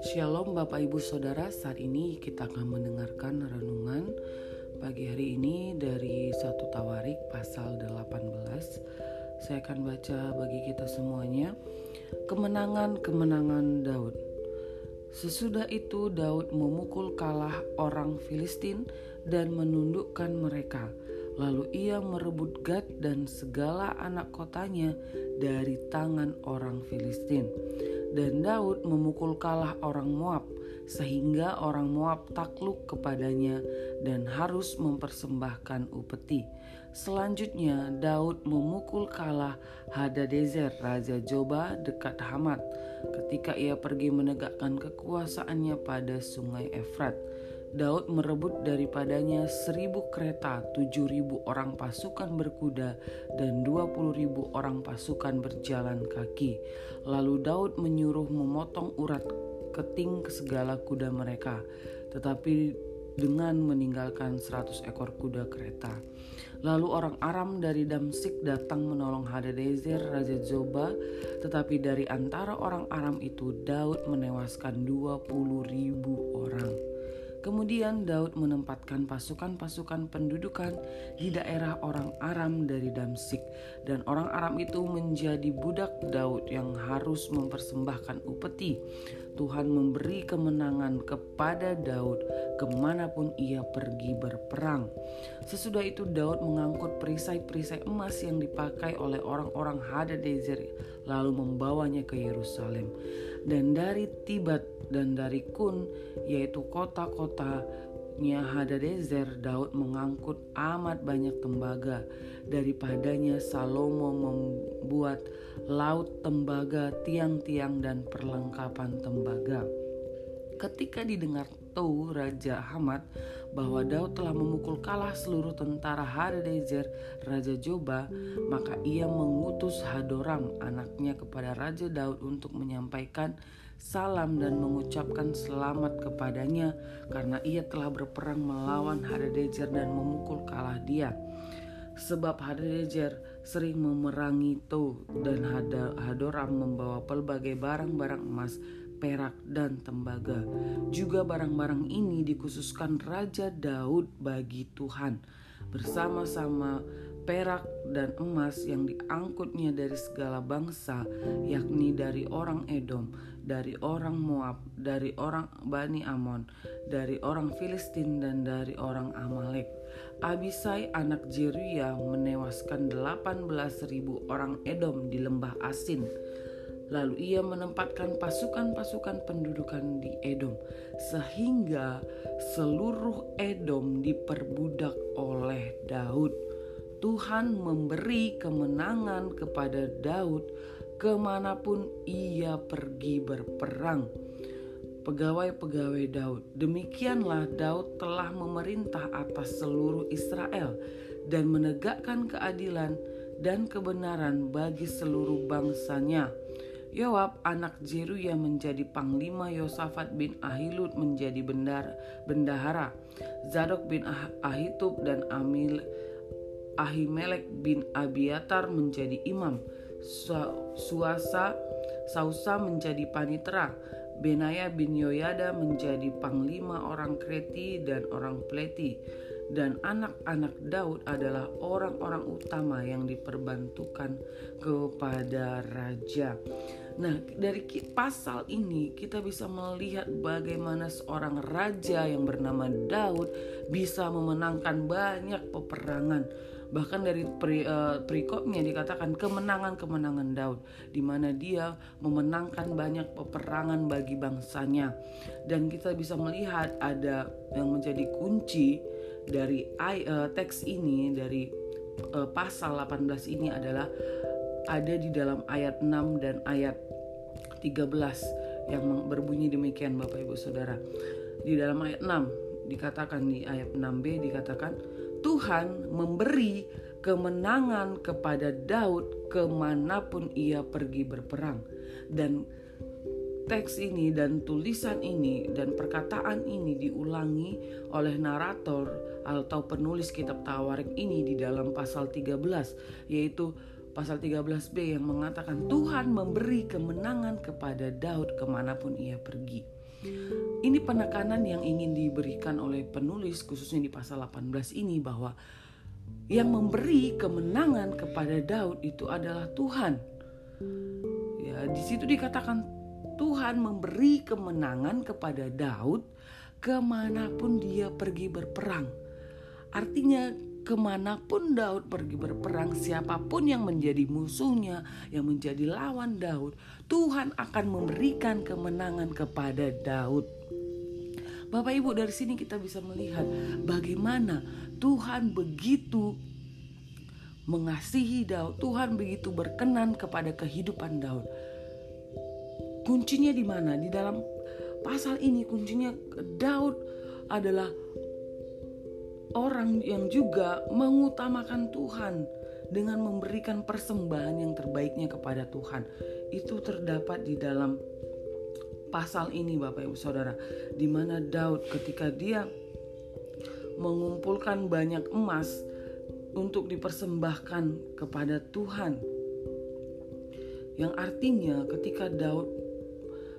Shalom Bapak Ibu Saudara, saat ini kita akan mendengarkan renungan pagi hari ini dari satu Tawarik pasal 18. Saya akan baca bagi kita semuanya. Kemenangan-kemenangan Daud. Sesudah itu Daud memukul kalah orang Filistin dan menundukkan mereka. Lalu ia merebut Gad dan segala anak kotanya dari tangan orang Filistin dan Daud memukul kalah orang Moab sehingga orang Moab takluk kepadanya dan harus mempersembahkan upeti. Selanjutnya Daud memukul kalah Hadadezer Raja Joba dekat Hamat ketika ia pergi menegakkan kekuasaannya pada sungai Efrat. Daud merebut daripadanya seribu kereta, tujuh ribu orang pasukan berkuda, dan dua puluh ribu orang pasukan berjalan kaki. Lalu Daud menyuruh memotong urat keting ke segala kuda mereka, tetapi dengan meninggalkan seratus ekor kuda kereta. Lalu orang Aram dari Damsik datang menolong Hadadezer Raja Zoba, tetapi dari antara orang Aram itu Daud menewaskan dua puluh ribu orang. Kemudian Daud menempatkan pasukan-pasukan pendudukan di daerah orang Aram dari Damsik, dan orang Aram itu menjadi budak Daud yang harus mempersembahkan upeti. Tuhan memberi kemenangan kepada Daud ke mana pun ia pergi berperang. Sesudah itu Daud mengangkut perisai-perisai emas yang dipakai oleh orang-orang Hadadezer lalu membawanya ke Yerusalem. Dan dari Tibat dan dari Kun yaitu kota-kotanya Hadadezer Daud mengangkut amat banyak tembaga. Daripadanya Salomo membuat laut tembaga tiang-tiang dan perlengkapan tembaga. Ketika didengar Tou Raja Hamad bahwa Daud telah memukul kalah seluruh tentara Hadadezer Raja Joba maka ia mengutus Hadoram anaknya kepada Raja Daud untuk menyampaikan salam dan mengucapkan selamat kepadanya karena ia telah berperang melawan Hadadezer dan memukul kalah dia. Sebab Hadadezer sering memerangi Tou dan Hadoram membawa pelbagai barang-barang emas, perak, dan tembaga. Juga barang-barang ini dikhususkan Raja Daud bagi Tuhan bersama-sama perak dan emas yang diangkutnya dari segala bangsa, yakni dari orang Edom, dari orang Moab, dari orang Bani Amon, dari orang Filistin dan dari orang Amalek. Abisai anak Jeruya menewaskan 18.000 orang Edom di lembah Asin. Lalu ia menempatkan pasukan-pasukan pendudukan di Edom, sehingga seluruh Edom diperbudak oleh Daud. Tuhan memberi kemenangan kepada Daud ke mana pun ia pergi berperang. Pegawai-pegawai Daud, demikianlah Daud telah memerintah atas seluruh Israel dan menegakkan keadilan dan kebenaran bagi seluruh bangsanya. Yoab anak Jeruya menjadi panglima Yosafat bin Ahilud menjadi bendar, bendahara. Zadok bin ah, Ahitub dan Amil Ahimelek bin Abiatar menjadi imam. Suasa Sausa menjadi panitera, Benaya bin Yoyada menjadi panglima orang Kreti dan orang Pleti, dan anak-anak Daud adalah orang-orang utama yang diperbantukan kepada raja. Nah, dari pasal ini kita bisa melihat bagaimana seorang raja yang bernama Daud bisa memenangkan banyak peperangan Bahkan dari pri, uh, perikopnya dikatakan kemenangan-kemenangan Daud di mana dia memenangkan banyak peperangan bagi bangsanya. Dan kita bisa melihat ada yang menjadi kunci dari uh, teks ini dari uh, pasal 18 ini adalah ada di dalam ayat 6 dan ayat 13 yang berbunyi demikian Bapak Ibu Saudara. Di dalam ayat 6 dikatakan di ayat 6b dikatakan Tuhan memberi kemenangan kepada Daud ke mana pun ia pergi berperang. Dan teks ini dan tulisan ini dan perkataan ini diulangi oleh narator atau penulis kitab Tawarik ini di dalam pasal 13 yaitu pasal 13b yang mengatakan Tuhan memberi kemenangan kepada Daud ke mana pun ia pergi. Ini penekanan yang ingin diberikan oleh penulis khususnya di pasal 18 ini bahwa yang memberi kemenangan kepada Daud itu adalah Tuhan. Ya, di situ dikatakan Tuhan memberi kemenangan kepada Daud ke mana pun dia pergi berperang. Artinya ke mana pun Daud pergi berperang, siapa pun yang menjadi musuhnya, yang menjadi lawan Daud, Tuhan akan memberikan kemenangan kepada Daud. Bapak Ibu dari sini kita bisa melihat bagaimana Tuhan begitu mengasihi Daud, Tuhan begitu berkenan kepada kehidupan Daud. Kuncinya di mana? Di dalam pasal ini kuncinya Daud adalah orang yang juga mengutamakan Tuhan dengan memberikan persembahan yang terbaiknya kepada Tuhan. Itu terdapat di dalam pasal ini Bapak Ibu Saudara, di mana Daud ketika dia mengumpulkan banyak emas untuk dipersembahkan kepada Tuhan. Yang artinya ketika Daud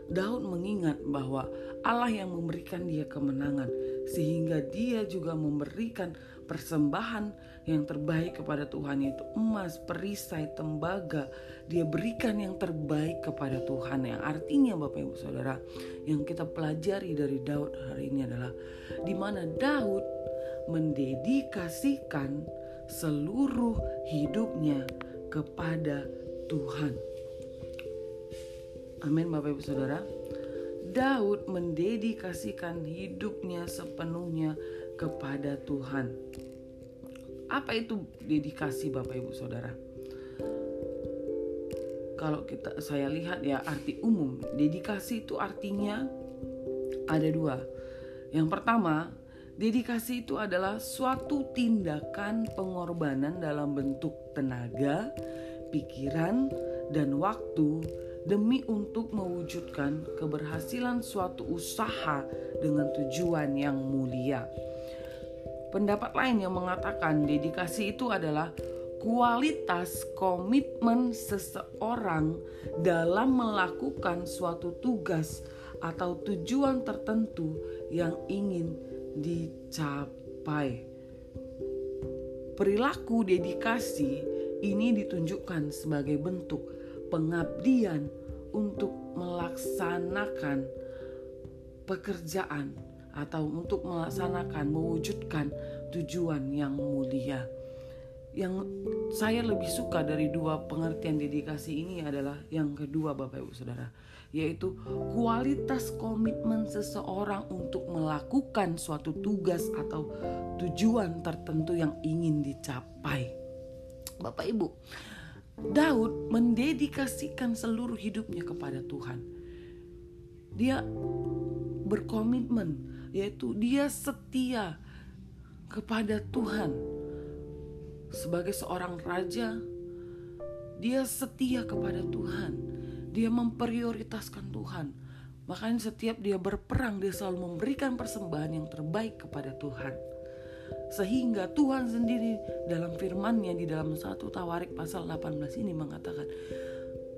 Daud mengingat bahwa Allah yang memberikan dia kemenangan sehingga dia juga memberikan persembahan yang terbaik kepada Tuhan yaitu emas, perisai, tembaga. Dia berikan yang terbaik kepada Tuhan yang artinya Bapak Ibu Saudara yang kita pelajari dari Daud hari ini adalah di mana Daud mendedikasikan seluruh hidupnya kepada Tuhan. Amin Bapak Ibu Saudara. Daud mendedikasikan hidupnya sepenuhnya kepada Tuhan. Apa itu dedikasi Bapak Ibu Saudara? Kalau kita saya lihat ya arti umum, dedikasi itu artinya ada dua. Yang pertama, dedikasi itu adalah suatu tindakan pengorbanan dalam bentuk tenaga, pikiran, dan waktu demi untuk mewujudkan keberhasilan suatu usaha dengan tujuan yang mulia. Pendapat lain yang mengatakan dedikasi itu adalah kualitas komitmen seseorang dalam melakukan suatu tugas atau tujuan tertentu yang ingin dicapai. Perilaku dedikasi ini ditunjukkan sebagai bentuk pengabdian untuk melaksanakan pekerjaan atau untuk melaksanakan mewujudkan tujuan yang mulia. Yang saya lebih suka dari dua pengertian dedikasi ini adalah yang kedua Bapak Ibu Saudara, yaitu kualitas komitmen seseorang untuk melakukan suatu tugas atau tujuan tertentu yang ingin dicapai. Bapak Ibu, Daud mendedikasikan seluruh hidupnya kepada Tuhan. Dia berkomitmen, yaitu dia setia kepada Tuhan. Sebagai seorang raja, dia setia kepada Tuhan. Dia memprioritaskan Tuhan. Makanya setiap dia berperang, dia selalu memberikan persembahan yang terbaik kepada Tuhan. Sehingga Tuhan sendiri dalam firman-Nya di dalam satu Tawarik pasal 18 ini mengatakan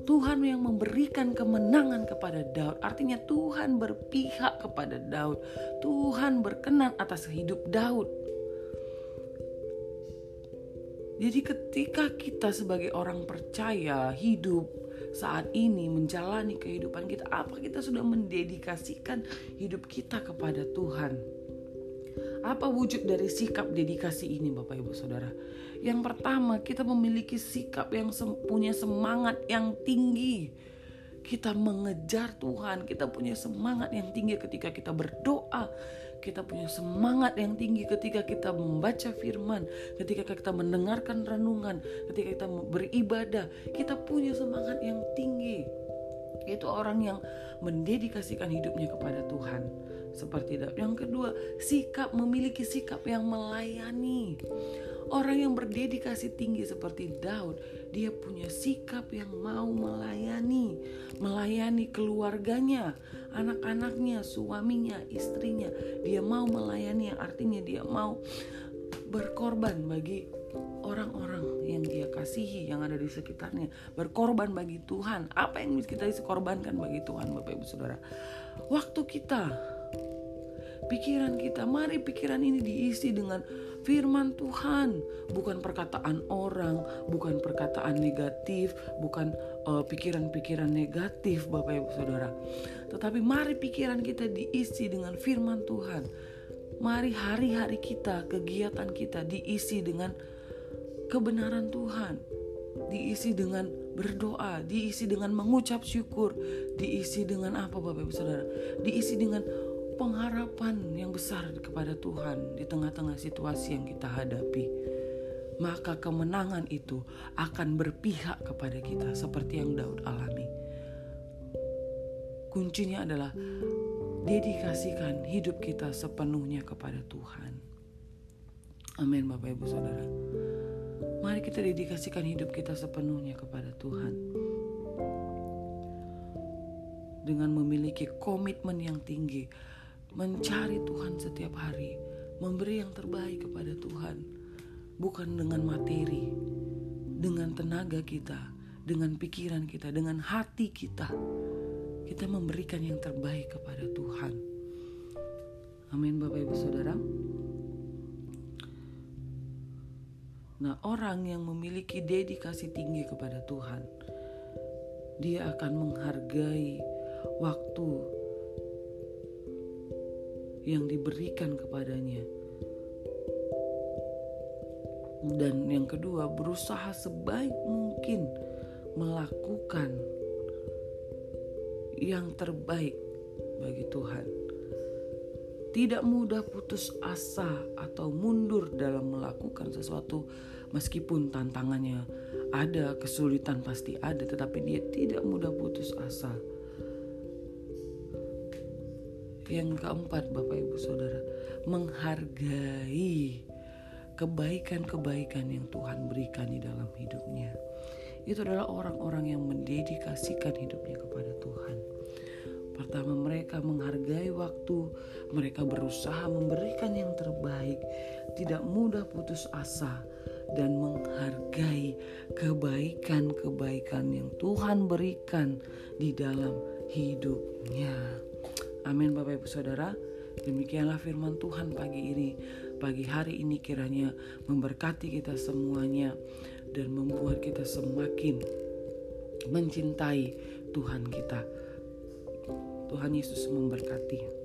Tuhan yang memberikan kemenangan kepada Daud. Artinya Tuhan berpihak kepada Daud. Tuhan berkenan atas hidup Daud. Jadi ketika kita sebagai orang percaya hidup saat ini menjalani kehidupan kita, apa kita sudah mendedikasikan hidup kita kepada Tuhan? Apa wujud dari sikap dedikasi ini Bapak Ibu Saudara? Yang pertama, kita memiliki sikap yang punya semangat yang tinggi. Kita mengejar Tuhan, kita punya semangat yang tinggi ketika kita berdoa, kita punya semangat yang tinggi ketika kita membaca firman, ketika kita mendengarkan renungan, ketika kita beribadah, kita punya semangat yang tinggi. Itu orang yang mendedikasikan hidupnya kepada Tuhan seperti Daud. Yang kedua, sikap memiliki sikap yang melayani. Orang yang berdedikasi tinggi seperti Daud, dia punya sikap yang mau melayani, melayani keluarganya, anak-anaknya, suaminya, istrinya. Dia mau melayani artinya dia mau berkorban bagi orang-orang yang dia kasihi yang ada di sekitarnya berkorban bagi Tuhan apa yang kita korbankan bagi Tuhan Bapak Ibu Saudara waktu kita pikiran kita. Mari pikiran ini diisi dengan firman Tuhan. Bukan perkataan orang bukan perkataan negatif bukan pikiran pikiran-pikiran negatif Bapak Ibu Saudara. Tetapi mari pikiran kita diisi dengan firman Tuhan. Mari hari-hari kita kegiatan kita diisi dengan kebenaran Tuhan, diisi dengan berdoa, diisi dengan mengucap syukur, diisi dengan apa Bapak Ibu Saudara? Diisi dengan pengharapan yang besar kepada Tuhan di tengah-tengah situasi yang kita hadapi. Maka kemenangan itu akan berpihak kepada kita seperti yang Daud alami. Kuncinya adalah dedikasikan hidup kita sepenuhnya kepada Tuhan. Amin Bapak Ibu Saudara. Mari kita dedikasikan hidup kita sepenuhnya kepada Tuhan. Dengan memiliki komitmen yang tinggi, mencari Tuhan setiap hari, memberi yang terbaik kepada Tuhan, bukan dengan materi, dengan tenaga kita, dengan pikiran kita, dengan hati kita. Kita memberikan yang terbaik kepada Tuhan. Amin, Bapak Ibu Saudara. Nah, orang yang memiliki dedikasi tinggi kepada Tuhan, dia akan menghargai waktu yang diberikan kepadanya. Dan yang kedua, berusaha sebaik mungkin melakukan yang terbaik bagi Tuhan. Tidak mudah putus asa atau mundur dalam melakukan sesuatu meskipun tantangannya ada, kesulitan pasti ada, tetapi dia tidak mudah putus asa. Yang keempat, Bapak Ibu Saudara, menghargai kebaikan-kebaikan yang Tuhan berikan di dalam hidupnya. Itu adalah orang-orang yang mendedikasikan hidupnya kepada Tuhan. Pertama, mereka menghargai waktu, mereka berusaha memberikan yang terbaik, tidak mudah putus asa, dan menghargai kebaikan-kebaikan yang Tuhan berikan di dalam hidupnya. Amin, Bapak Ibu Saudara. Demikianlah firman Tuhan pagi ini. Pagi hari ini kiranya memberkati kita semuanya dan membuat kita semakin mencintai Tuhan kita. Tuhan Yesus memberkati.